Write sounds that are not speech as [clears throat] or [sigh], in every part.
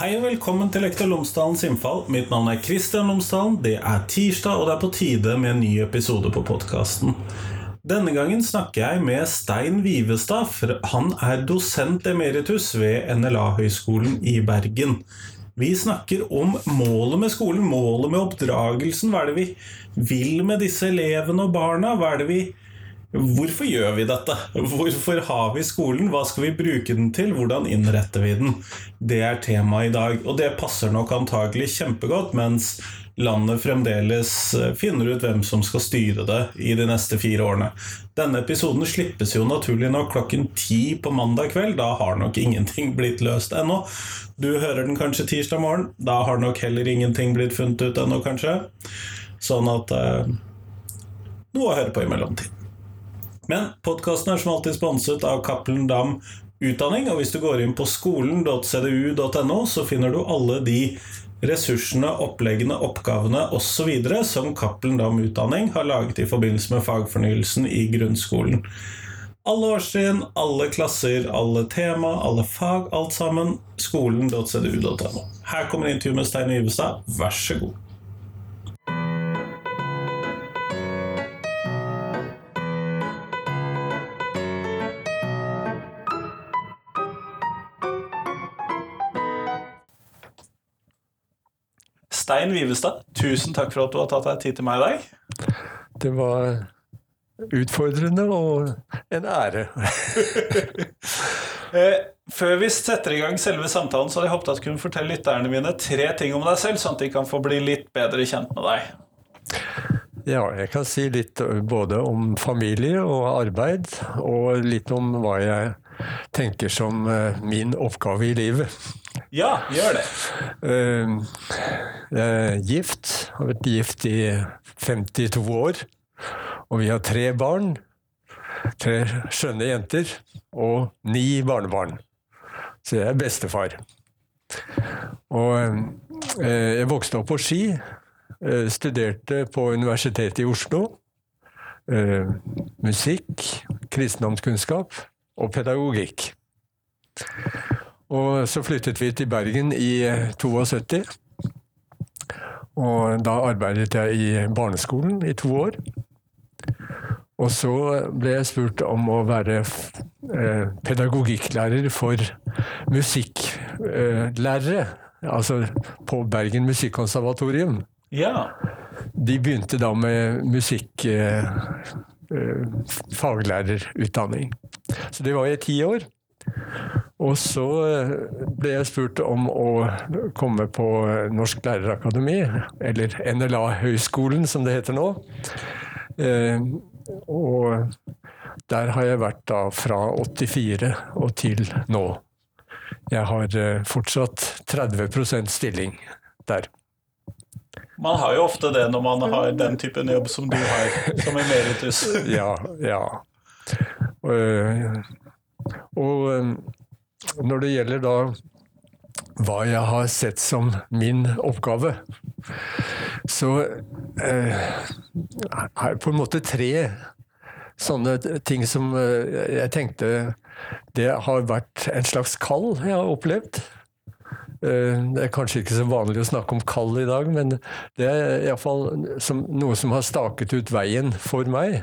Hei og velkommen til Lektor Lomsdalens innfall. Mitt navn er Kristian Lomsdalen. Det er tirsdag, og det er på tide med en ny episode på podkasten. Denne gangen snakker jeg med Stein Vivestad. For han er dosent emeritus ved NLA-høgskolen i Bergen. Vi snakker om målet med skolen, målet med oppdragelsen. Hva er det vi vil med disse elevene og barna? Hva er det vi Hvorfor gjør vi dette? Hvorfor har vi skolen? Hva skal vi bruke den til? Hvordan innretter vi den? Det er temaet i dag, og det passer nok antagelig kjempegodt mens landet fremdeles eh, finner ut hvem som skal styre det i de neste fire årene. Denne episoden slippes jo naturlig nok klokken ti på mandag kveld. Da har nok ingenting blitt løst ennå. Du hører den kanskje tirsdag morgen. Da har nok heller ingenting blitt funnet ut ennå, kanskje. Sånn at eh, Noe å høre på i mellomtiden. Men podkasten er som alltid sponset av Cappelen Dam Utdanning, og hvis du går inn på skolen.cdu.no, så finner du alle de ressursene, oppleggene, oppgavene osv. som Cappelen Dam Utdanning har laget i forbindelse med fagfornyelsen i grunnskolen. Alle årstrinn, alle klasser, alle tema, alle fag, alt sammen. Skolen.cdu.no. Her kommer intervjuet med Stein Ivestad, vær så god. Stein Vivestad, tusen takk for at du har tatt deg tid til meg i dag. Det var utfordrende og en ære. [laughs] Eh, Før vi setter i gang selve samtalen, så hadde jeg håpet at du kunne fortelle lytterne mine tre ting om deg selv, sånn at de kan få bli litt bedre kjent med deg. Ja, jeg kan si litt både om familie og arbeid, og litt om hva jeg tenker som eh, min oppgave i livet. Ja, gjør det. Eh, Jeg er gift, har vært gift i 52 år, og vi har tre barn. Tre skjønne jenter og ni barnebarn. Så jeg er bestefar. Og eh, jeg vokste opp på Ski. eh, Studerte på Universitetet i Oslo. eh, Musikk, kristendomskunnskap og pedagogikk. Og så flyttet vi til Bergen i eh, 72. Og da arbeidet jeg i barneskolen i to år. Og så ble jeg spurt om å være eh, pedagogikklærer for musikklærere. Altså på Bergen Musikkonservatorium. Ja. De begynte da med musikk... Eh, eh, faglærerutdanning. Så det var i ti år. Og så eh, ble jeg spurt om å komme på Norsk Lærerakademi, eller NLA-høgskolen som det heter nå. Eh, og der har jeg vært da fra 84 og til nå. Jeg har eh, fortsatt 30% stilling der. Man har jo ofte det når man har den typen jobb som du har, som emeritus. [laughs] Ja, ja. Og, og når det gjelder da hva jeg har sett som min oppgave, så eh, er på en måte tre sånne ting som eh, jeg tenkte det har vært en slags kall jeg har opplevd. Eh, Det er kanskje ikke så vanlig å snakke om kall i dag, men det er iallfall noe som har staket ut veien for meg.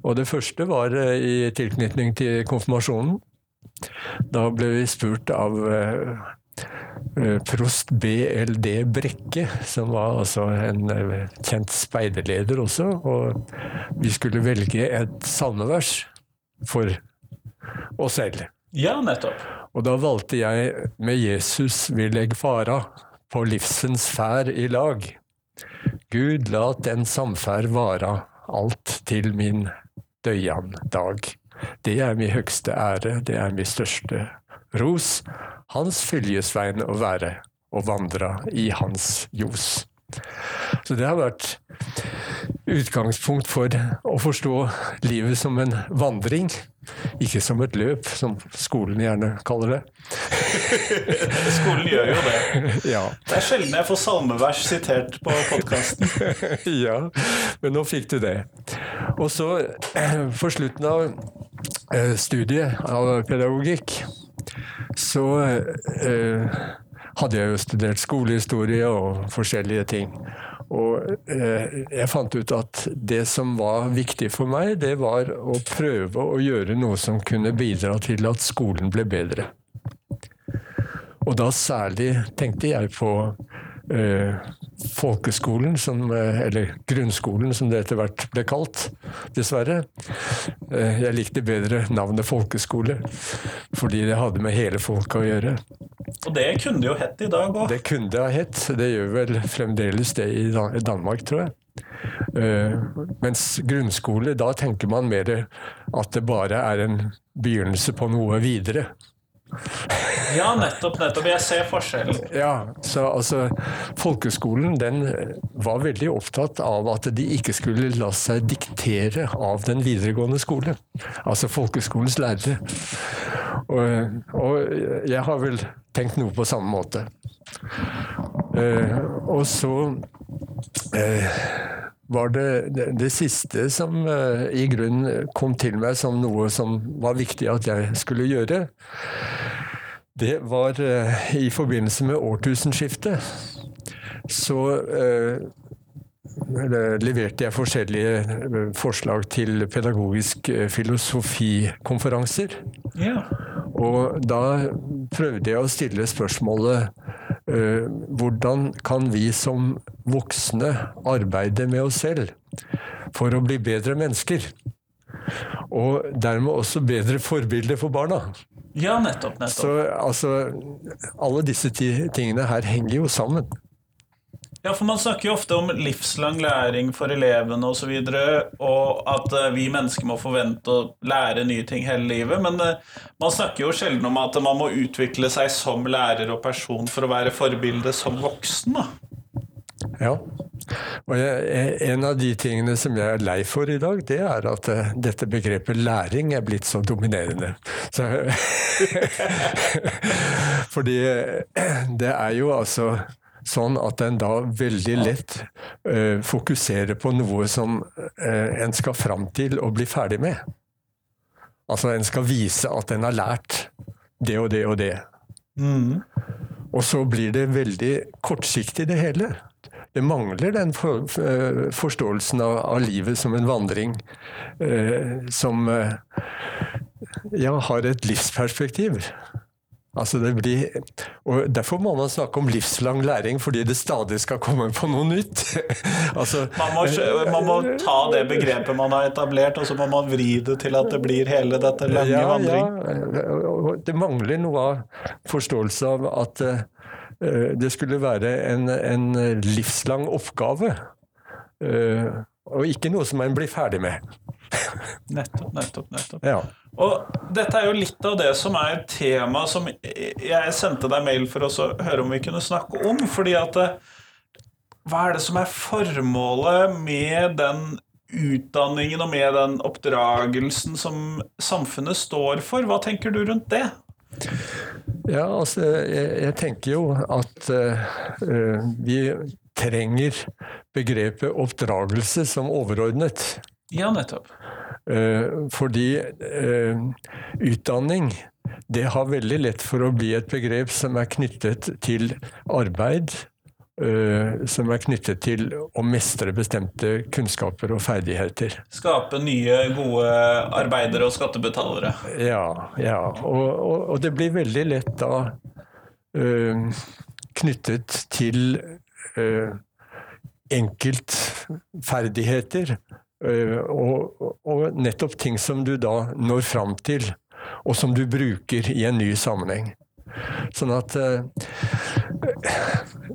Og det første var eh, i tilknytning til konfirmasjonen. Da ble vi spurt av eh, eh, prost BLD Brekke, som var altså en eh, kjent speiderleder også, og vi skulle velge et salmevers for oss selv. Ja, nettopp. Og da valgte jeg med Jesus vil eg fara, på livsens fær i lag. Gud lat den samferd vara, alt til min døyan dag. Det er min høgste ære, det er min største ros. Hans fyljesvein å være, og vandra i hans ljos. Så det har vært utgangspunkt for å forstå livet som en vandring, ikke som et løp, som skolen gjerne kaller det. [laughs] Skolen gjør jo det. [laughs] Ja, Det er sjelden jeg får salmevers sitert på podkasten. [laughs] ja, men nå fikk du det. Og så, eh, for slutten av eh, studiet av pedagogikk, så eh, hadde jeg jo studert skolehistorie og forskjellige ting. Og eh, jeg fant ut at det som var viktig for meg, det var å prøve å gjøre noe som kunne bidra til at skolen ble bedre. Og da særlig tenkte jeg på eh, folkeskolen, som, eh, eller grunnskolen som det etter hvert ble kalt, dessverre. Jeg likte bedre navnet folkeskole, fordi det hadde med hele folket å gjøre. Og det kunne det jo hett i dag òg. Det kunne det ha hett. Det gjør vel fremdeles det i Danmark, tror jeg. Uh, mens grunnskole, da tenker man mer at det bare er en begynnelse på noe videre. Ja, nettopp, nettopp. Jeg ser forskjellen. Ja, så altså Folkeskolen den var veldig opptatt av at de ikke skulle la seg diktere av den videregående skole. Altså folkeskolens lærere. Og, og jeg har vel tenkt noe på samme måte. Uh, og så uh, var det, det, siste som uh, i grunnen kom til meg som noe som var viktig at jeg skulle gjøre. Det var i forbindelse med årtusenskiftet. Så leverte jeg forskjellige forslag til pedagogisk filosofikonferanser. Ja. Og da prøvde jeg å stille spørsmålet hvordan kan vi som voksne arbeide med oss selv for å bli bedre mennesker? Og dermed også bedre forbilder for barna. Ja, nettopp. nettopp. Så altså, alle disse tingene her henger jo sammen. Ja, for man snakker jo ofte om livslang læring for elevene osv., og, så videre, og at uh, vi mennesker må forvente å lære nye ting hele livet. Men uh, man snakker jo sjelden om at man må utvikle seg som lærer og person for å være forbilde som voksen. da. Ja. Og jeg, en av de tingene som jeg er lei for i dag, det er at uh, dette begrepet læring er blitt så dominerende. Så, [laughs] fordi det er jo altså Sånn at en da veldig lett uh, fokuserer på noe som uh, en skal fram til å bli ferdig med. Altså en skal vise at en har lært det og det og det. Mm. Og så blir det veldig kortsiktig, det hele. Det mangler den for, uh, forståelsen av, av, livet som en vandring som ja, har et livsperspektiv. Altså det blir, og Derfor må man snakke om livslang læring, fordi det stadig skal komme på noe nytt. [laughs] altså, man, må, man, må, ta det begrepet man har etablert, og så må man vri det til at det blir hele dette lange ja, vandring. Ja. Det mangler noe av forståelse av at uh, det skulle være en, en livslang oppgave. Uh, og ikke noe som en blir ferdig med. nettopp, nettopp. nettopp. Ja. Og dette er jo litt av det som er tema som jeg sendte deg mail for å høre om vi kunne snakke om. fordi at eh, Hva er det som er formålet med den utdanningen og med den oppdragelsen som samfunnet står for? Hva tenker du rundt det? Ja, altså Jeg, jeg tenker jo at uh, vi trenger begrepet oppdragelse som overordnet. Ja, nettopp. Uh, fordi uh, utdanning det har veldig lett for å bli et begrep som er knyttet til arbeid. Uh, som er knyttet til å mestre bestemte kunnskaper og ferdigheter. Skape nye, gode arbeidere og skattebetalere. Ja. ja. Og, og, og det blir veldig lett da knyttet til enkeltferdigheter Eh, og, og, nettopp ting som du da når fram til, og som du bruker i en ny sammenheng. Sånn at uh,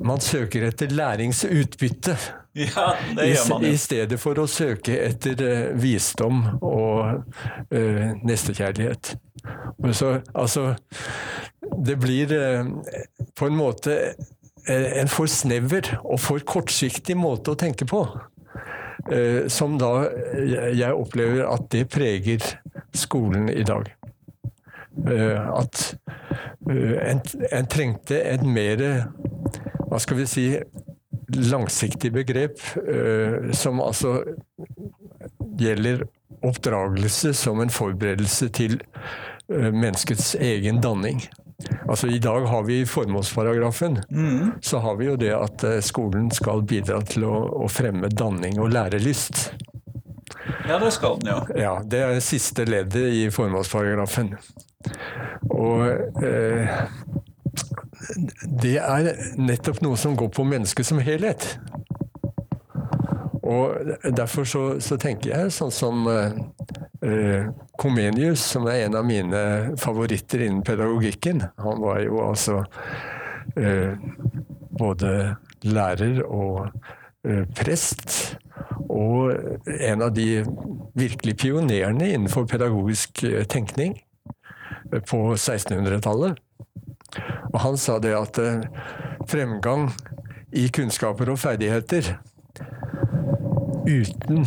man søker etter læringsutbytte. Ja, det gjør man jo. I stedet for å søke etter uh, visdom og uh, nestekjærlighet. Så, altså Det blir på en måte en for snever og for kortsiktig måte å tenke på. Eh, som da jeg opplever at det preger skolen i dag. Eh, at eh, en trengte et mer hva skal vi si langsiktig begrep, som altså gjelder oppdragelse som en forberedelse til menneskets egen danning. Altså I dag har vi i formålsparagrafen så har vi jo det at eh, skolen skal bidra til å, å fremme danning og lærelyst. Ja, det skal den jo. Ja, Det er siste leddet i formålsparagrafen. Og eh, det er nettopp noe som går på mennesket som helhet. Og derfor så, så tenker jeg sånn som eh, eh, Comenius, som er en av mine favoritter innen pedagogikken. Han var jo altså eh, både lærer og eh, prest. Og en av de virkelig pionerene innenfor pedagogisk tenkning på 1600-tallet. Og han sa det at fremgang i kunnskaper og ferdigheter uten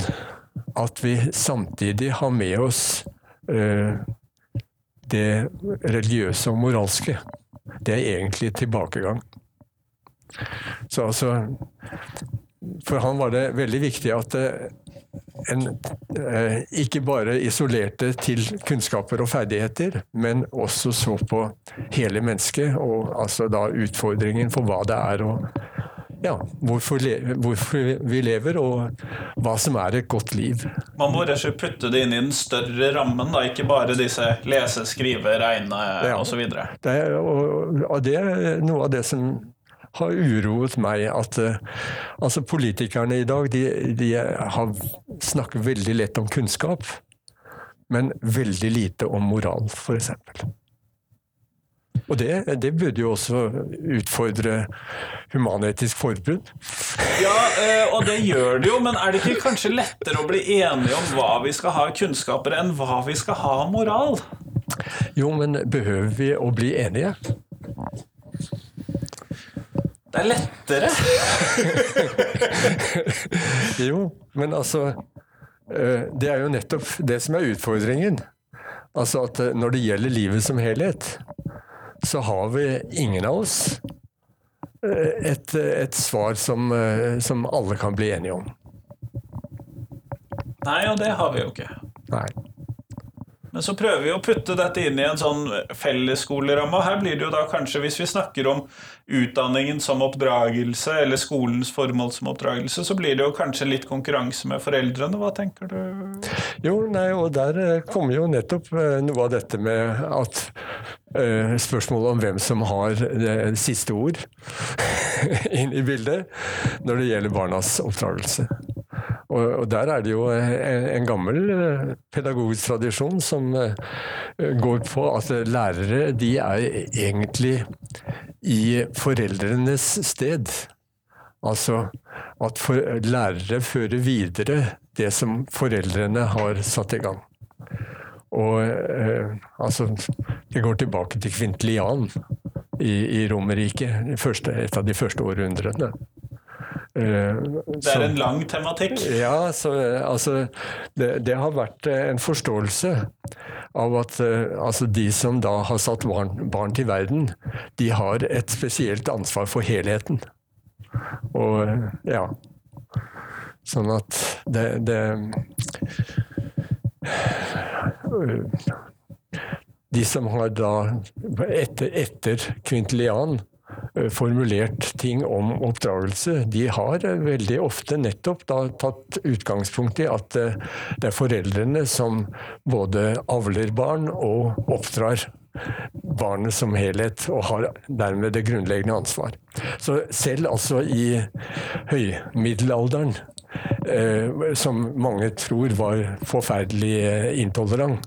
at vi samtidig har med oss eh, det religiøse og moralske, det er egentlig tilbakegang. Så altså For han var det veldig viktig at eh, en eh, ikke bare isolerte til kunnskaper og ferdigheter, men også så på hele mennesket, og altså da utfordringen for hva det er å ja, hvorfor, le hvorfor vi lever, og hva som er et godt liv. Man må rett og slett putte det inn i den større rammen, da, ikke bare disse lese, skrive, regne Ja. osv. Det er, og, og det er noe av det som har uroet meg, at eh, altså politikerne i dag de, de har snakker veldig lett om kunnskap, men veldig lite om moral, f.eks. Og det, det burde jo også utfordre Human-Etisk Forbund. Ja, eh, og det gjør det jo, men er det ikke kanskje lettere å bli enige om hva vi skal ha av kunnskaper, enn hva vi skal ha av moral? Jo, men behøver vi å bli enige? Det er lettere. [laughs] Jo, men altså eh, Det er jo nettopp det som er utfordringen. Altså at eh, når det gjelder livet som helhet, så har vi ingen av oss eh, et, et svar som, eh, som alle kan bli enige om. Nei, og det har vi jo ikke. Nei. Men så prøver vi å putte dette inn i en sånn fellesskoleramme. Her blir det jo da kanskje, hvis vi snakker om utdanningen som oppdragelse, eller skolens formål som oppdragelse, så blir det jo kanskje litt konkurranse med foreldrene. Hva tenker du? Jo, nei, og der eh, kommer jo nettopp eh, noe av dette med at eh, spørsmålet om hvem som har det siste ord [laughs] inn i bildet når det gjelder barnas oppdragelse. Og, der er det jo en, en gammel eh, pedagogisk tradisjon som eh, går på at lærere de er egentlig i foreldrenes sted. Altså at for, lærere fører videre det som foreldrene har satt i gang. Og eh, altså Det går tilbake til Kvintilian i, i Romerriket, et av de første århundrene. Eh, Det er en lang tematikk. ja, så altså det, det har vært eh, en forståelse av at eh, altså de som da har satt barn, barn til verden, de har et spesielt ansvar for helheten. Og ja Sånn at det, det De som har da etter, etter Kvintilian formulert ting om oppdragelse, de har eh, veldig ofte nettopp da tatt utgangspunkt i at eh, det er foreldrene som både avler barn og oppdrar barnet som helhet, og har dermed det grunnleggende ansvar. Så selv altså i høymiddelalderen, eh, som mange tror var forferdelig eh, intolerant,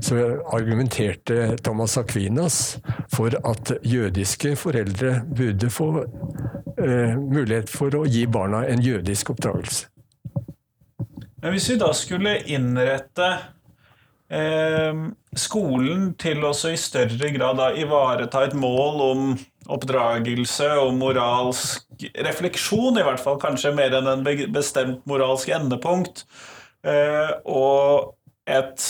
så argumenterte Thomas Aquinas for at jødiske foreldre burde få eh, mulighet for å gi barna en jødisk oppdragelse. Men hvis vi da skulle innrette eh, skolen til også i større grad da ivareta et mål om oppdragelse og moralsk refleksjon, i hvert fall kanskje mer enn en bestemt moralsk endepunkt, eh, og et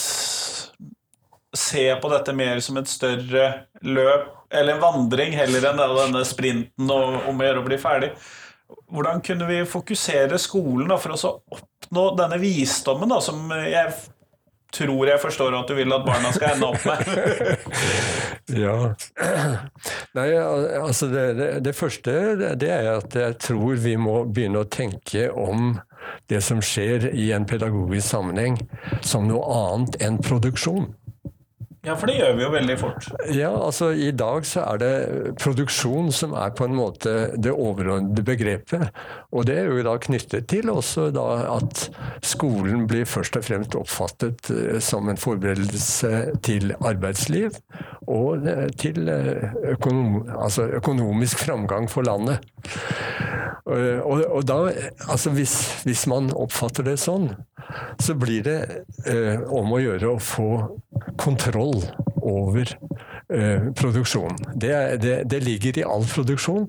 Se på dette mer som et større løp, eller en vandring, heller enn denne sprinten og, om å gjøre å bli ferdig. Hvordan kunne vi fokusere skolen da, for å oppnå denne visdommen da, som jeg tror jeg forstår at du vil at barna skal ende opp med. [laughs] Ja. Nei, altså det, det, det første det er at jeg tror vi må begynne å tenke om det som skjer i en pedagogisk sammenheng, som noe annet enn produksjon. Ja, for det gjør vi jo veldig fort. Ja, altså I dag så er det produksjon som er på en måte det overordnede begrepet. Og det er jo da knyttet til også da at skolen blir først og fremst oppfattet eh, som en forberedelse til arbeidsliv og eh, til eh, økonom, altså økonomisk framgang for landet. Og, og da, altså hvis, hvis, man oppfatter det sånn, så blir det eh, om å gjøre å få kontroll over eh, produksjonen. Det, det, det, ligger i all produksjon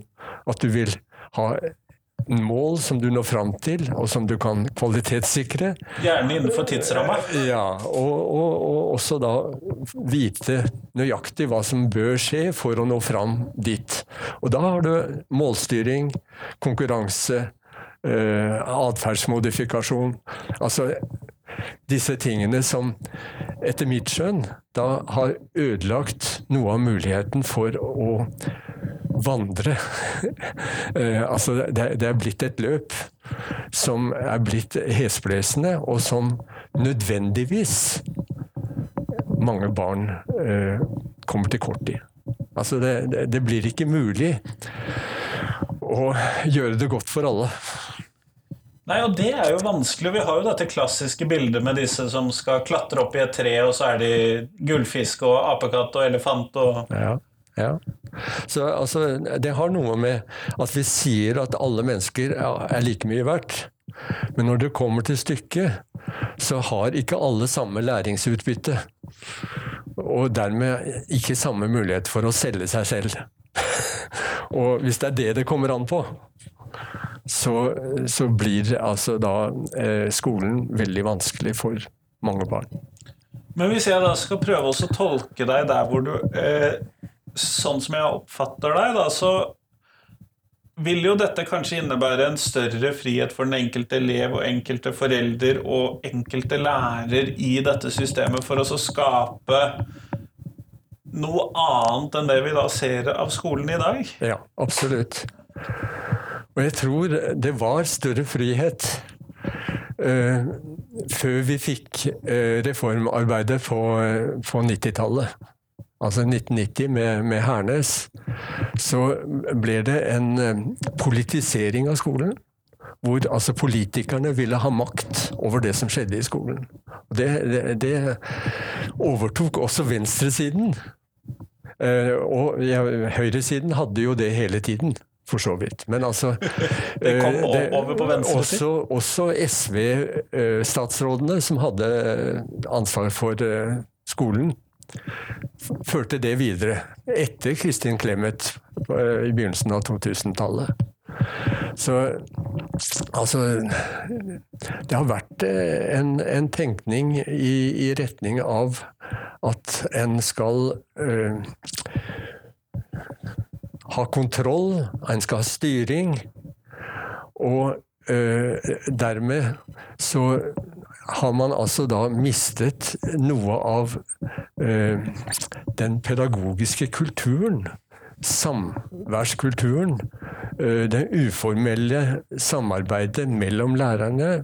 at du vil ha mål som du når fram til, og som du kan kvalitetssikre. Gjerne innenfor tidsramma. Ja, og, og, og, også da vite nøyaktig hva som bør skje for å nå fram dit. Og da har du målstyring, konkurranse, eh, atferdsmodifikasjon. Altså disse tingene som etter mitt skjønn da har ødelagt noe av muligheten for å vandre. [laughs] Eh, altså, det, er blitt et løp som er blitt hesblesende, og som nødvendigvis mange barn eh, kommer til kort i. Altså, det, det blir ikke mulig å gjøre det godt for alle. Nei, og det er jo vanskelig. Vi har jo dette klassiske bildet med disse som skal klatre opp i et tre, og så er de gullfisk og apekatt og elefant og ja, ja. Så altså, det har noe med at vi sier at alle mennesker er like mye verdt. Men når det kommer til stykket, så har ikke alle samme læringsutbytte. Og dermed ikke samme mulighet for å selge seg selv. [laughs] og hvis det er det det kommer an på, så, så blir altså da eh, skolen veldig vanskelig for mange barn. Men hvis jeg da skal prøve å tolke deg der hvor du eh, Sånn som jeg oppfatter deg, da, så vil jo dette kanskje innebære en større frihet for den enkelte elev og enkelte forelder og enkelte lærer i dette systemet for å skape noe annet enn det vi da ser av skolen i dag? Ja, absolutt. Og jeg tror det var større frihet uh, før vi fikk uh, reformarbeidet på, på 90-tallet. Altså 1990 med, med Hernes. Så ble det en uh, politisering av skolen. Hvor altså politikerne ville ha makt over det som skjedde i skolen. Det, det, det overtok også venstresiden. og høyresiden hadde jo det hele tiden for så vidt. Men altså [laughs] Det kom eh, over på venstre også, også SV-statsrådene, eh, som hadde ansvar for eh, skolen, førte det videre. Etter Kristin Clemet i begynnelsen av 2000-tallet. Så altså Det har vært en, en tenkning i, i, retning av at en skal øh, ha kontroll, en skal ha styring. Og øh, dermed så har man altså da mistet noe av øh, den pedagogiske kulturen. Samværskulturen. Øh, det uformelle samarbeidet mellom lærerne.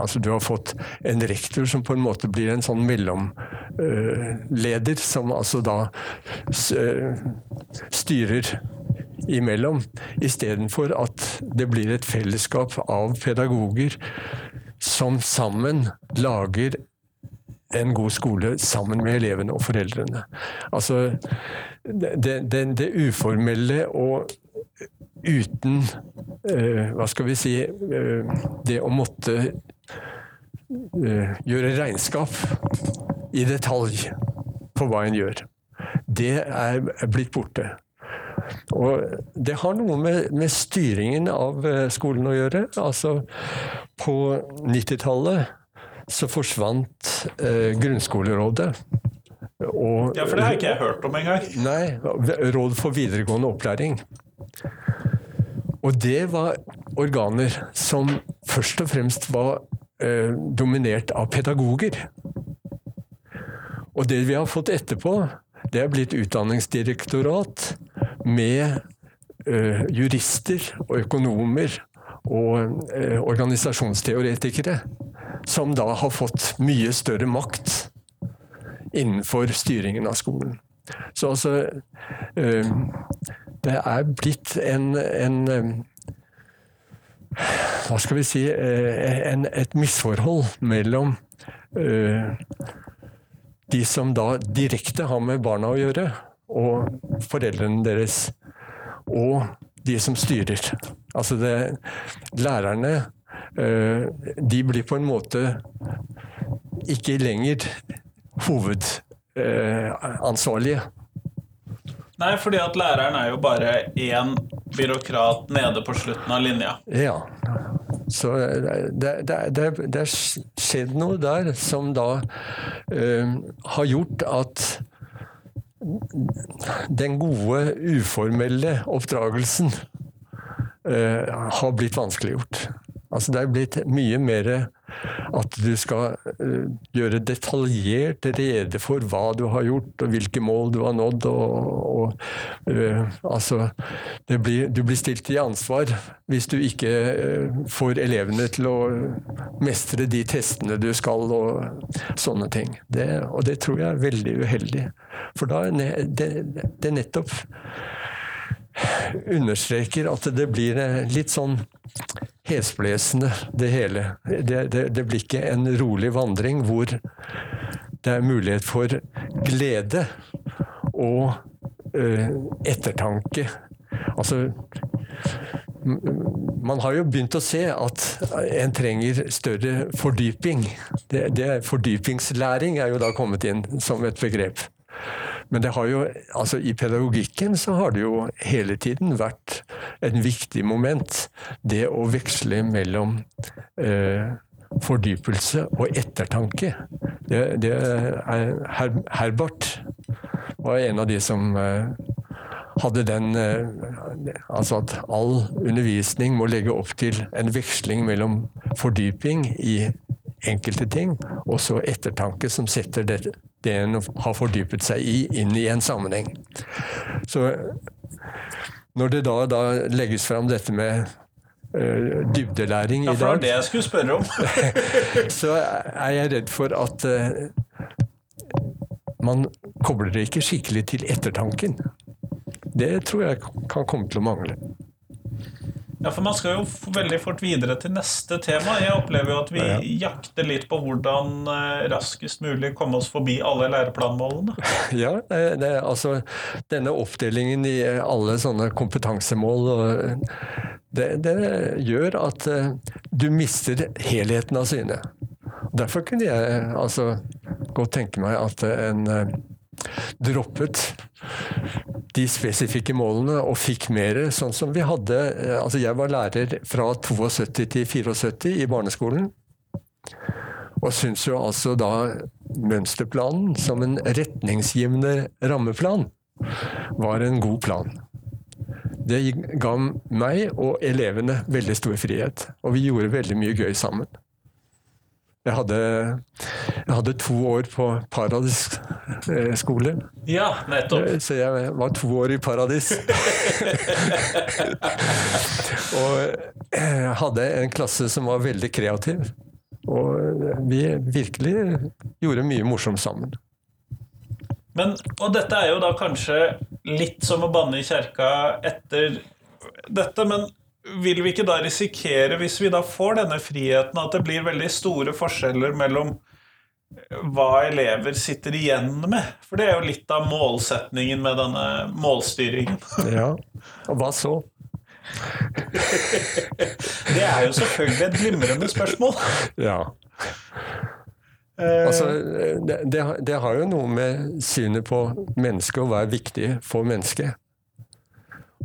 altså Du har fått en rektor som på en måte blir en sånn mellomleder, som altså da styrer imellom, istedenfor at det blir et fellesskap av pedagoger som sammen lager en god skole sammen med elevene og foreldrene. Altså, det, det, det uformelle og uten uh, Hva skal vi si uh, Det å måtte uh, gjøre regnskap i detalj på hva en gjør. Det er blitt borte. Og det har noe med, med, styringen av skolen å gjøre. Altså, på 90-tallet så forsvant grunnskolerådet. Og, ja, for det har ikke jeg hørt om engang. Nei, Råd for videregående opplæring. Og det var organer som først og fremst var eh, dominert av pedagoger. Og det vi har fått etterpå, det er blitt utdanningsdirektorat med eh, jurister og økonomer og eh, organisasjonsteoretikere, som da har fått mye større makt innenfor styringen av skolen. Så altså Det er blitt en, en hva skal vi si en, et misforhold mellom de som da direkte har med barna å gjøre, og foreldrene deres, og de som styrer. Altså det, lærerne de blir på en måte ikke lenger hovedansvarlige. Nei, fordi at læreren er jo bare én byråkrat nede på slutten av linja. Ja. Så det, er skjedd noe der som da eh, har gjort at den gode, uformelle oppdragelsen eh, har blitt vanskeliggjort. Altså det er blitt mye mer at du skal uh, gjøre detaljert rede for hva du har gjort, og hvilke mål du har nådd. Og, og uh, altså blir, Du blir stilt til ansvar hvis du ikke uh, får elevene til å mestre de testene du skal, og sånne ting. Det, og det tror jeg er veldig uheldig. For da det, det nettopp understreker at det blir litt sånn hesblesende, det hele. Det, det, det, blir ikke en rolig vandring hvor det er mulighet for glede og uh, ettertanke. Altså man har jo begynt å se at en trenger større fordyping. Det, det, fordypingslæring er jo da kommet inn som et begrep. Men det har jo, altså i pedagogikken så har det jo hele tiden vært en viktig moment. Det å veksle mellom eh, fordypelse og ettertanke. Det, det er Her, Herbert var en av de som eh, hadde den eh, Altså at all undervisning må legge opp til en veksling mellom fordyping i enkelte ting, og så ettertanke som setter det, det en har fordypet seg i, inn i en sammenheng. Så når det da, da legges fram dette med uh, dybdelæring i dag Ja, for det var det jeg skulle spørre om. [laughs] så er jeg redd for at uh, man kobler det ikke skikkelig til ettertanken. Det tror jeg kan komme til å mangle. Ja, for Man skal jo veldig fort videre til neste tema. Jeg opplever jo at vi ja, ja. jakter litt på hvordan eh, raskest mulig komme oss forbi alle læreplanmålene. [laughs] Ja, det, altså denne oppdelingen i alle sånne kompetansemål det, det gjør at eh, du mister helheten av syne. Derfor kunne jeg altså godt tenke meg at en eh, droppet de spesifikke målene og fikk mer, sånn som vi hadde eh, Altså jeg var lærer fra 72 til 74 i barneskolen. Og syns jo altså da mønsterplanen som en retningsgivende rammeplan var en god plan. Det ga meg og elevene veldig stor frihet, og vi gjorde veldig mye gøy sammen. Jeg hadde, jeg hadde to år på Paradis eh, skole. Ja, nettopp. Eh, så jeg var to år i Paradis. [laughs] og jeg hadde en klasse som var veldig kreativ. Og vi virkelig gjorde mye morsomt sammen. Men, og dette er jo da kanskje litt som å banne i kjerka etter dette, men vil vi ikke da risikere, hvis vi da får denne friheten, at det blir veldig store forskjeller mellom hva elever sitter igjen med? For det er jo litt av målsetningen med denne målstyringen. [laughs] Ja, og hva så? det er jo selvfølgelig et glimrende spørsmål. Ja. Altså, det, det, det har jo noe med synet på mennesket og hva er viktig for mennesket.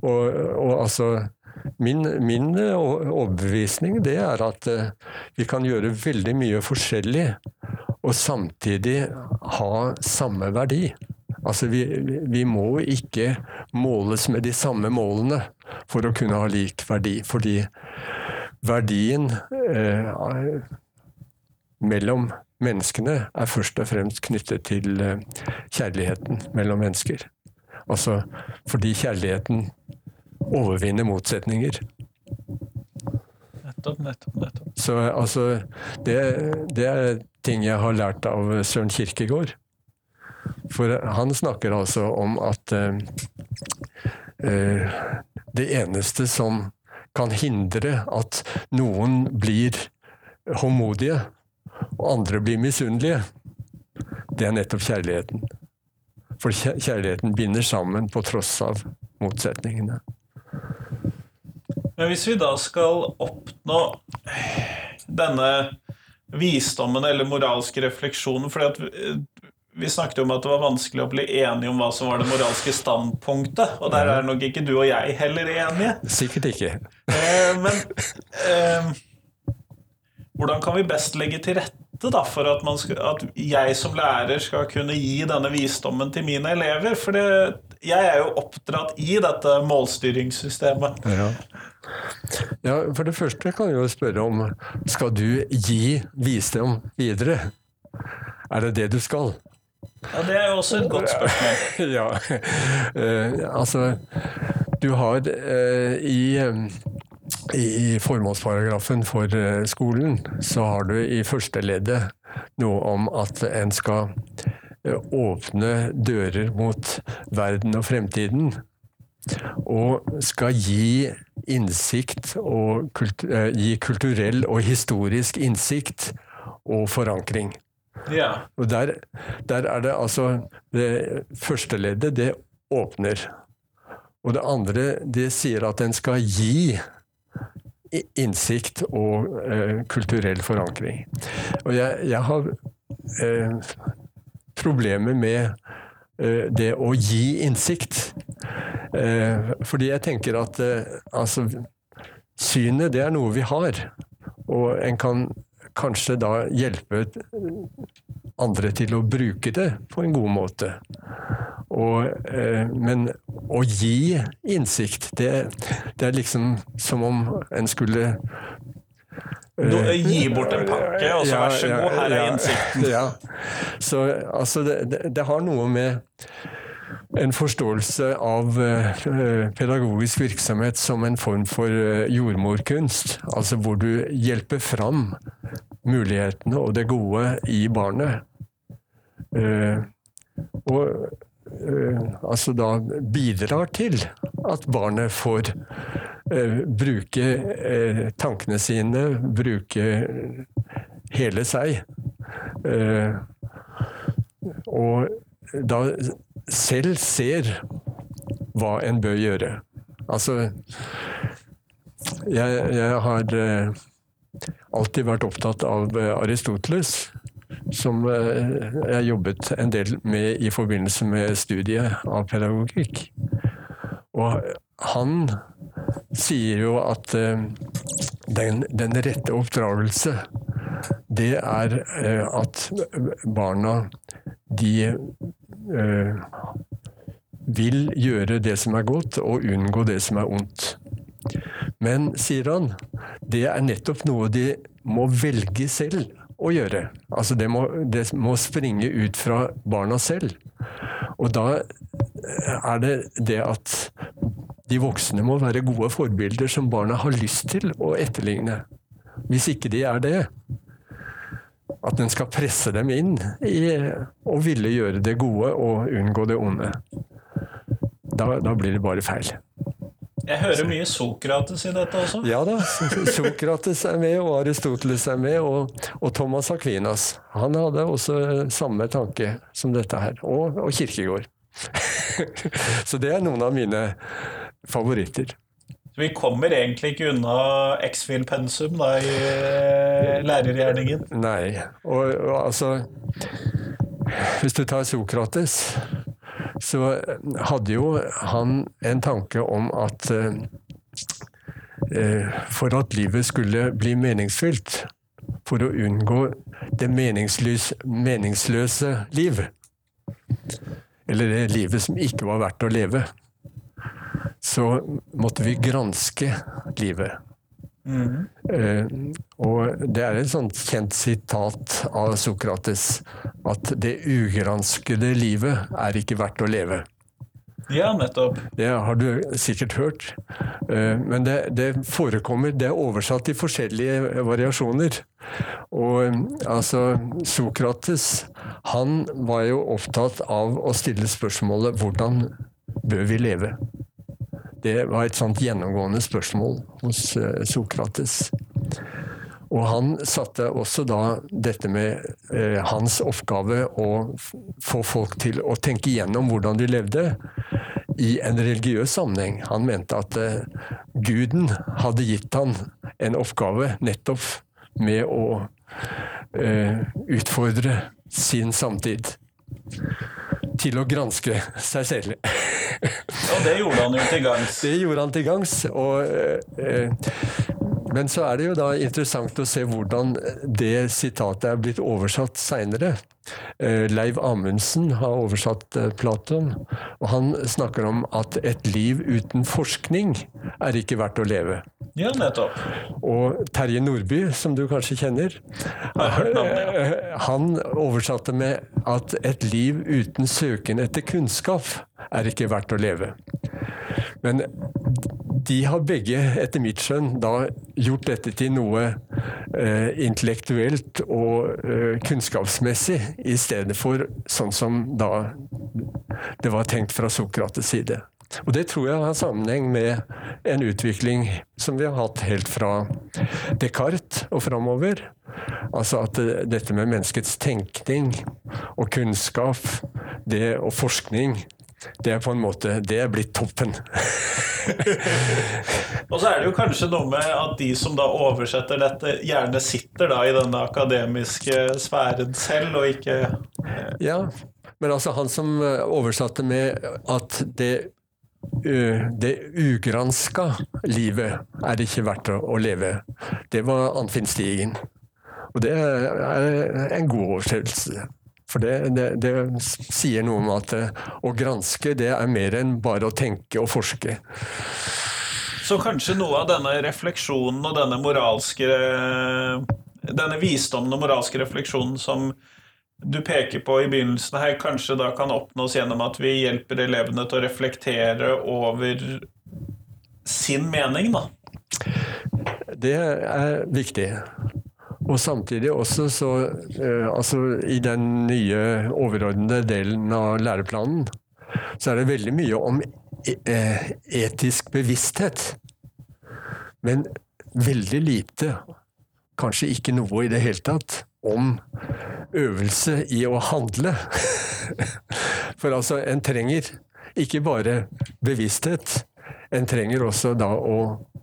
Og, og altså Min, min eh, overbevisning det er at eh, vi kan gjøre veldig mye forskjellig og samtidig ha samme verdi. Altså vi, vi, må ikke måles med de samme målene for å kunne ha lik verdi, fordi verdien eh, mellom menneskene er først og fremst knyttet til eh, kjærligheten mellom mennesker. Altså fordi kjærligheten overvinner motsetninger. Nettopp, nettopp, nettopp. Så altså det, det er ting jeg har lært av Søren Kirkegård. For han snakker altså om at uh, det eneste som kan hindre at noen blir håndmodige, og andre blir misunnelige, det er nettopp kjærligheten. For kjærligheten binder sammen på tross av motsetningene. Men hvis vi da skal oppnå denne visdommen eller moralske refleksjonen fordi vi, snakket jo om at det var vanskelig å bli enige om hva som var det moralske standpunktet, og der er nok ikke du og jeg heller enige. Sikkert ikke. Eh, men eh, hvordan kan vi best legge til rette da, for at, man skal, at jeg som lærer skal kunne gi denne visdommen til mine elever? For det, jeg er jo oppdratt i dette målstyringssystemet. Ja. ja, for det første kan jeg jo spørre om skal du gi visdom videre? Er det det du skal? Ja, Det er jo også et godt spørsmål. [laughs] ja. Uh, altså, du har uh, i, eh, i formålsparagrafen for eh, skolen, så har du i første leddet noe om at en skal åpne dører mot verden og fremtiden. Og skal gi innsikt og kult, eh, gi kulturell og historisk innsikt og forankring. Ja. Og der, der er det altså Det første leddet, det åpner. Og det andre, det sier at en skal gi innsikt og eh, kulturell forankring. Og jeg, jeg har eh, problemer med det å gi innsikt. Eh, fordi jeg tenker at eh, altså Synet, det er noe vi har. Og en kan kanskje da hjelpe andre til å bruke det på en god måte. Og, eh, men å gi innsikt, det, det er liksom som om en skulle Nå, gi bort en pakke, og så vær så god, her er ja, innsikten. Ja. Så altså, det, det, det har noe med en forståelse av eh, pedagogisk virksomhet som en form for eh, jordmorkunst. Altså hvor du hjelper fram mulighetene og det gode i barnet. Eh, og altså da bidrar til at barnet får bruke eh, tankene sine, bruke hele seg. Eh, og da selv ser hva en bør gjøre. Altså Jeg, jeg har eh, alltid vært opptatt av eh, Aristoteles, som eh, jeg jobbet en del med i forbindelse med studiet av pedagogikk. Og han sier jo at eh, den, den rette oppdragelse, det er eh, at barna de eh, vil gjøre det som er godt, og unngå det som er ondt. Men, sier han, det er nettopp noe de må velge selv å gjøre. Altså det må, det må springe ut fra barna selv. Og da er det det at de voksne må være gode forbilder som barna har lyst til å etterligne. Hvis ikke de er det, at en skal presse dem inn i å ville gjøre det gode og unngå det onde. Da, da blir det bare feil. Jeg hører mye Sokrates i dette også. Ja da, Sokrates er med, og Aristoteles er med, og, og Thomas Aquinas. Han hadde også samme tanke som dette her. Og, og Kirkegård. [laughs] Så det er noen av mine favoritter. Så vi kommer egentlig ikke unna X-Fil-pensum da i eh, lærergjerningen. Nei, og, og altså Hvis du tar Sokrates, så hadde jo han en tanke om at eh, eh, for at livet skulle bli meningsfylt, for å unngå det meningsløse liv, eller det livet som ikke var verdt å leve, så måtte vi granske livet. Eh, og det er et sånt kjent sitat av Sokrates at det ugranskede livet er ikke verdt å leve. Ja, nettopp. Det har du sikkert hørt. Eh, Men det, det forekommer Det er oversatt i forskjellige variasjoner. Og eh, altså Sokrates han var jo opptatt av å stille spørsmålet 'Hvordan bør vi leve?' Det var et sånt gjennomgående spørsmål hos eh, Sokrates. Og han satte også da dette med eh, hans oppgave å få folk til å tenke igjennom hvordan de levde, i en religiøs sammenheng. Han mente at eh, guden hadde gitt han en oppgave nettopp med å eh, utfordre sin samtid. Til å granske seg selv. Og det gjorde han jo til gangs. Det gjorde han til gangs. Og, eh, men så er det jo da interessant å se hvordan det sitatet er blitt oversatt seinere. Eh, Leiv Amundsen har oversatt eh, Platon, og han snakker om at et liv uten forskning er ikke verdt å leve. Ja, nettopp. Og Terje Nordby, som du kanskje kjenner, eh, han oversatte med at et liv uten søken etter kunnskap er ikke verdt å leve. Men de har begge, etter mitt skjønn, da gjort dette til noe eh, intellektuelt og eh, kunnskapsmessig, i stedet for sånn som da det var tenkt fra Sokrates side. Og Det tror jeg har sammenheng med en utvikling som vi har hatt helt fra Descartes og framover. Altså at eh, dette med menneskets tenkning og kunnskap det, og forskning, det er på en måte det er blitt toppen. [laughs] Og så er det jo kanskje noe med at de som da oversetter dette, gjerne sitter da i denne akademiske sfæren selv, og ikke Ja, men altså han som eh, oversatte med at det det ugranska livet er ikke verdt å leve. Det var Anfinn Stigen. Og det er en god oversettelse. For det, det, det sier noe om at eh, å granske det er mer enn bare å tenke og forske. Så kanskje noe av denne refleksjonen og denne moralske Denne visdommen og moralske refleksjonen som du peker på i begynnelsen her, kanskje da kan oppnås gjennom at vi hjelper elevene til å reflektere over sin mening, da. Det er viktig. Og samtidig også så eh, Altså i den nye overordnede delen av læreplanen så er det veldig mye om eh, etisk bevissthet. Men veldig lite, kanskje ikke noe i det hele tatt, om øvelse i å handle. [laughs] For altså, en trenger ikke bare bevissthet, en trenger også da å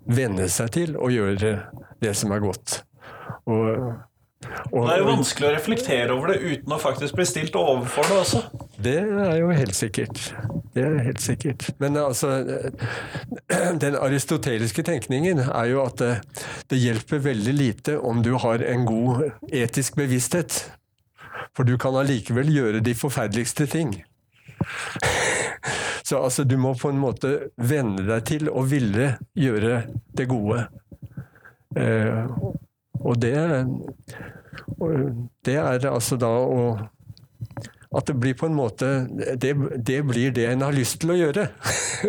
venne seg til å gjøre det som er godt. Og, og, Det er jo vanskelig å reflektere over det uten å faktisk bli stilt overfor det også. Det er jo helt sikkert. Det er helt sikkert. Men altså [clears throat] Den aristoteliske tenkningen er jo at det, det hjelper veldig lite om du har en god etisk bevissthet. For du kan allikevel gjøre de forferdeligste ting. [laughs] Så altså, du må på en måte venne deg til å ville gjøre det gode. Eh, og det, det er altså da å at det blir på en måte det, det blir det en har lyst til å gjøre.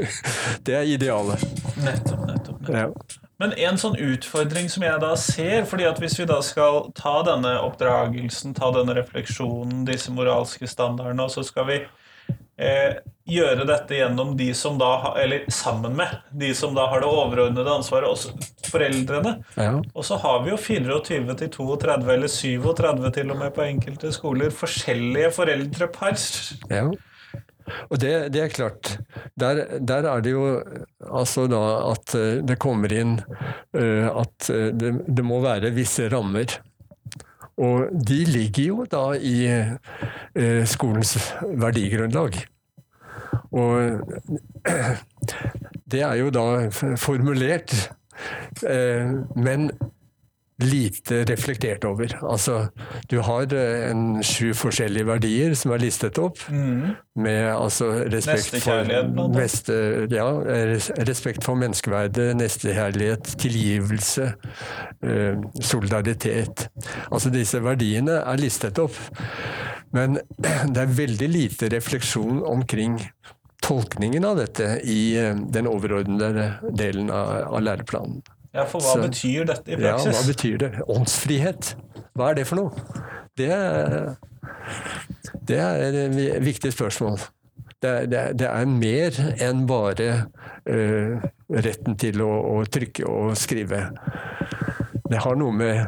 [laughs] det er idealet. Nettopp, nettopp, nettopp. Ja. Men en sånn utfordring som jeg da ser fordi at Hvis vi da skal ta denne oppdragelsen, ta denne refleksjonen, disse moralske standardene, og så skal vi eh, gjøre dette gjennom de som da Eller sammen med de som da har det overordnede ansvaret, også foreldrene. Ja. Og så har vi jo 24 til 32, eller 37 til og med på enkelte skoler, forskjellige foreldrepar. Ja. Og det, det er klart. Der, der er det jo altså da at eh, det kommer inn eh, at eh, det, det må være visse rammer. Og de ligger jo da i skolens verdigrunnlag. Og det er jo da formulert. Eh, men lite reflektert over. Altså, du har eh, en sju forskjellige verdier som er listet opp, med altså respekt for, neste, ja, respekt for menneskeverdet, nestekjærlighet, tilgivelse, eh, solidaritet. Altså disse verdiene er listet opp. Men [clears throat] det er veldig lite refleksjon omkring tolkningen av dette i eh, den overordnede delen av, av læreplanen. Ja, for hva Så- betyr dette i praksis? Ja, hva betyr det? Åndsfrihet. Hva er det for noe? Det det er et viktig spørsmål. Det det det er mer enn bare uh, retten til å, å trykke og skrive. Det har noe med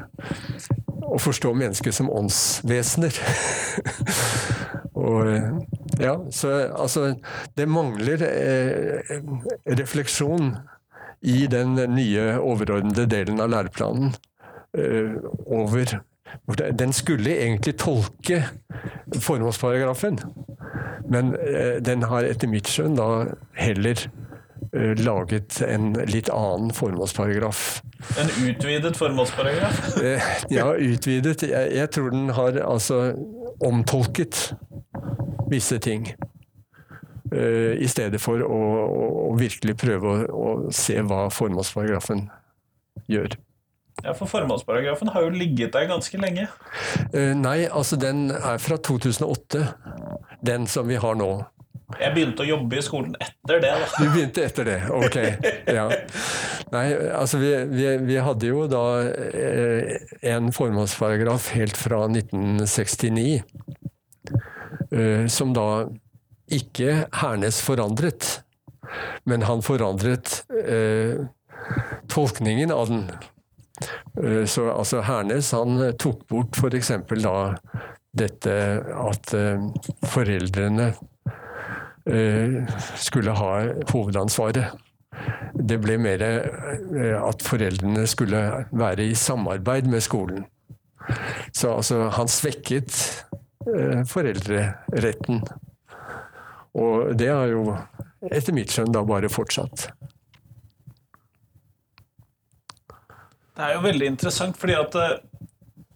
å forstå mennesket som åndsvesener. [laughs] og eh, ja, så altså Det mangler eh, refleksjon i den nye overordnede delen av læreplanen eh, over Den skulle egentlig tolke formålsparagrafen, men eh, den har etter mitt skjønn da heller laget en litt annen formålsparagraf. En utvidet formålsparagraf? Eh, Ja, utvidet. Jeg, jeg tror den har altså omtolket visse ting. eh, I stedet for å, å, å virkelig prøve å, å se hva formålsparagrafen gjør. Ja, for formålsparagrafen har jo ligget der ganske lenge. Uh, Nei, altså den er fra 2008. Den som vi har nå. Jeg begynte å jobbe i skolen etter det. da. Du begynte etter det, ok. Ja. Nei, altså vi, vi, vi hadde jo da eh, en formålsparagraf helt fra 1969, eh, som da ikke Hernes forandret, men han forandret eh, tolkningen av den. Så altså Hernes han tok bort f.eks. da dette at foreldrene skulle ha hovedansvaret. Det ble mer eh, at foreldrene skulle være i samarbeid med skolen. Så altså, han svekket eh, foreldreretten. Og det har jo etter mitt skjønn da bare fortsatt. Det er jo veldig interessant, fordi at eh,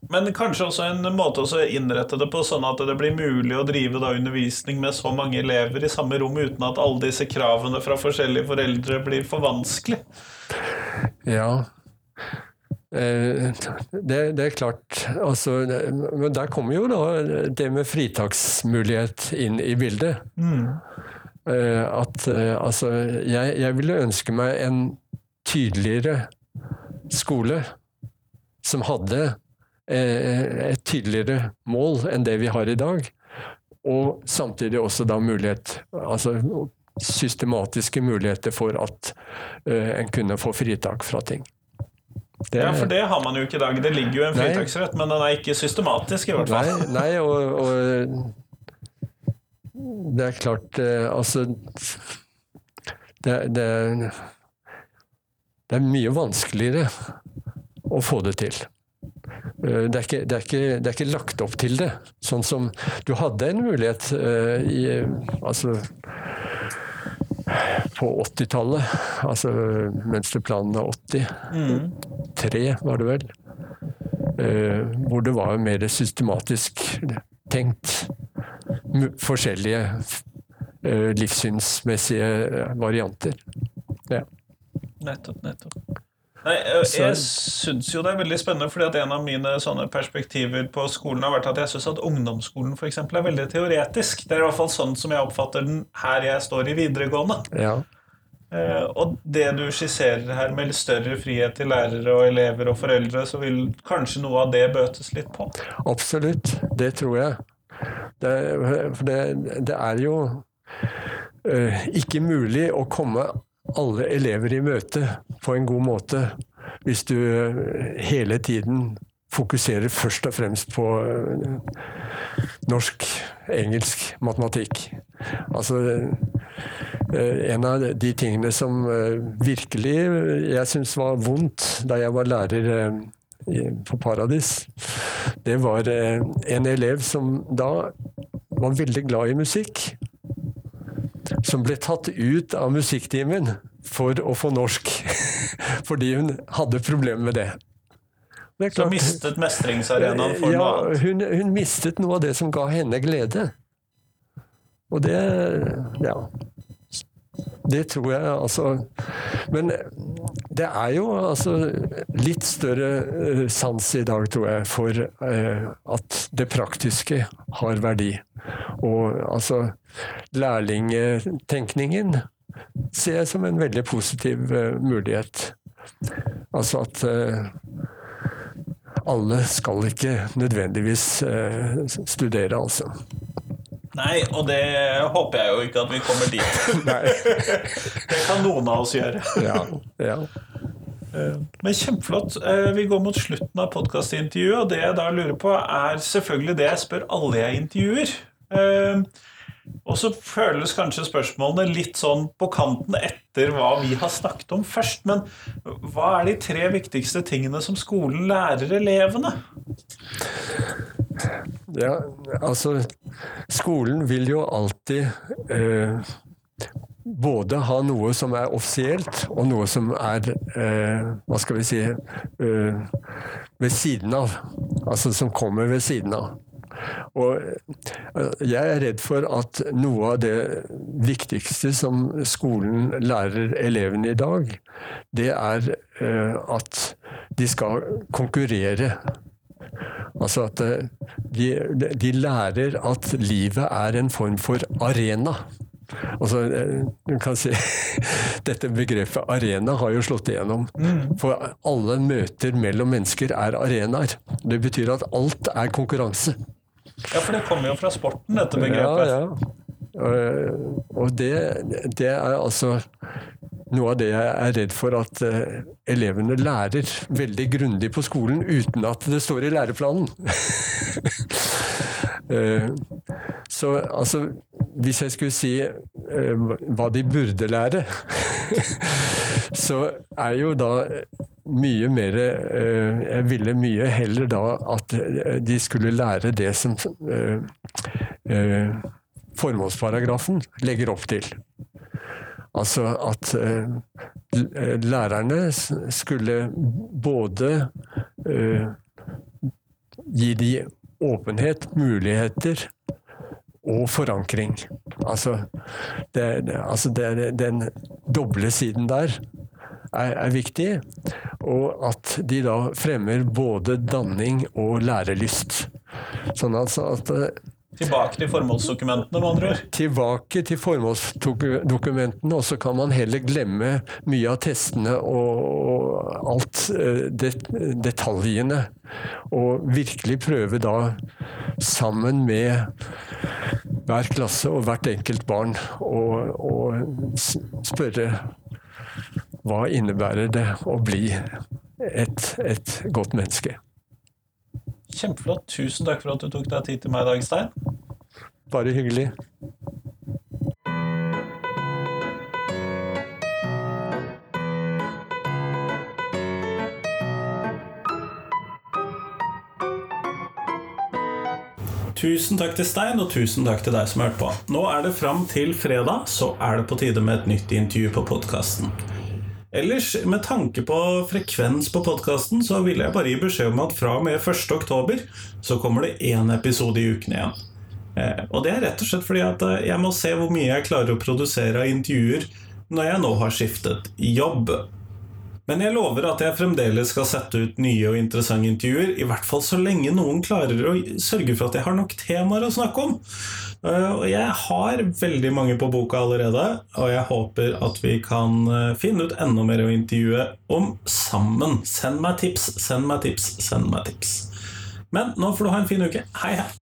Men kanskje også en måte å innrette det på, sånn at det blir mulig å drive da undervisning med så mange elever i samme rom uten at alle disse kravene fra forskjellige foreldre blir for vanskelig. Ja. Eh, Det, det er klart altså, Men der kommer jo da det med fritaksmulighet inn i bildet. Eh, At eh, altså jeg, jeg ville ønske meg en tydeligere skole som hadde et tydeligere mål enn det vi har i dag. Og samtidig også da mulighet Altså systematiske muligheter for at eh, en kunne få fritak fra ting. Det- Ja, For det har man jo ikke i dag. Det ligger jo en fritaksrett, men den er ikke systematisk, i hvert fall. Nei, nei og, og det er klart eh, Altså det, det, det er mye vanskeligere å få det til. Eh, Det er, ikke, det, er ikke, det er ikke lagt opp til det. Sånn som du hadde en mulighet uh, i Altså på 80-tallet, altså mønsterplanen av 83 mm. var det vel, uh, hvor det var mer systematisk tenkt forskjellige uh, livssynsmessige varianter. Ja. Nettopp, nettopp. Nei, jeg, Så- jeg syns jo det er veldig spennende, fordi at en av mine sånne perspektiver på skolen har vært at jeg syns at ungdomsskolen for eksempel, er veldig teoretisk. Det er i hvert fall sånn som jeg oppfatter den her jeg står i videregående. ja. Eh, og det du skisserer her med større frihet til lærere og elever og foreldre, så vil kanskje noe av det bøtes litt på. Absolutt, det tror jeg. Det, for det, det er jo uh, ikke mulig å komme alle elever i møte på en god måte hvis du eh, hele tiden fokuserer først og fremst på eh, norsk, engelsk, matematikk. Altså eh, en av de tingene som virkelig jeg syns var vondt da jeg var lærer på Paradis, det var en elev som da var veldig glad i musikk. Som ble tatt ut av musikktimen for å få norsk. [laughs] Fordi hun hadde problemer med det. det Som mistet mestringsarenaen for ja, noe annet. hun, hun mistet noe av det som ga henne glede. Og det Ja. Det tror jeg altså Men det er jo altså litt større eh, sans i dag, tror jeg, for eh, at det praktiske har verdi. Og altså Lærlingtenkningen ser jeg som en veldig positiv eh, mulighet. Altså at eh, alle skal ikke nødvendigvis eh, studere, altså. Nei, og det håper jeg jo ikke at vi kommer dit. [laughs] Nei. Det kan noen av oss gjøre. Ja, ja. Men kjempeflott. Eh, Vi går mot slutten av podkastintervjuet, og det jeg da lurer på, er selvfølgelig det jeg spør alle jeg intervjuer. Eh, Og så føles kanskje spørsmålene litt sånn på kanten etter hva vi har snakket om først. Men hva er de tre viktigste tingene som skolen lærer elevene? Ja altså Skolen vil jo alltid eh, både ha noe som er offisielt, og noe som er eh, Hva skal vi si eh, ved siden av. Altså som kommer ved siden av. Og eh, jeg er redd for at noe av det viktigste som skolen lærer elevene i dag, det er eh, at de skal konkurrere. Altså at eh, de, de lærer at livet er en form for arena. Altså, eh, du kan si, [laughs] Dette begrepet arena har jo slått igjennom. For alle møter mellom mennesker er arenaer. Det betyr at alt er konkurranse. Ja, for det kommer jo fra sporten, dette begrepet. Ja, ja. Og, det, det er altså noe av det jeg er redd for at eh, elevene lærer veldig grundig på skolen uten at det står i læreplanen. [laughs] Eh, Så altså, hvis jeg skulle si eh, hva de burde lære, [laughs] så er jo da mye mer Jeg ville mye heller da at de skulle lære det som formålsparagrafen legger opp til. Altså at eh, lærerne skulle både eh, gi de åpenhet, muligheter og forankring. Altså, det, altså det, den doble siden der er, er viktig. Og at de da fremmer både danning og lærelyst. Sånn altså at eh, Tilbake til formålsdokumentene, med andre ord. tilbake til formålsdokumentene, og så kan man heller glemme mye av testene og, alt eh, det, detaljene. Og virkelig prøve da, sammen med hver klasse og hvert enkelt barn, å spørre hva innebærer det å bli et, et godt menneske. Kjempeflott. Tusen takk for at du tok deg tid til meg i dag, Stein. Bare hyggelig. Tusen takk til Stein, og tusen takk til deg som hørte på. Nå er det fram til fredag, så er det på tide med et nytt intervju på podkasten. Ellers, med tanke på frekvens på podkasten, så vil jeg bare gi beskjed om at fra og med 1. oktober så kommer det én episode i uken igjen. Eh, og det er rett og slett fordi at eh, jeg må se hvor mye jeg klarer å produsere av intervjuer når jeg nå har skiftet jobb. Men jeg lover at jeg fremdeles skal sette ut nye og interessante intervjuer, i hvert fall så lenge noen klarer å sørge for at jeg har nok temaer å snakke om. Eh, Og jeg har veldig mange på boka allerede, og jeg håper at vi kan eh, finne ut enda mer å intervjue om sammen. Send meg tips, send meg tips, send meg tips. Men nå får du ha en fin uke. Hei, hei.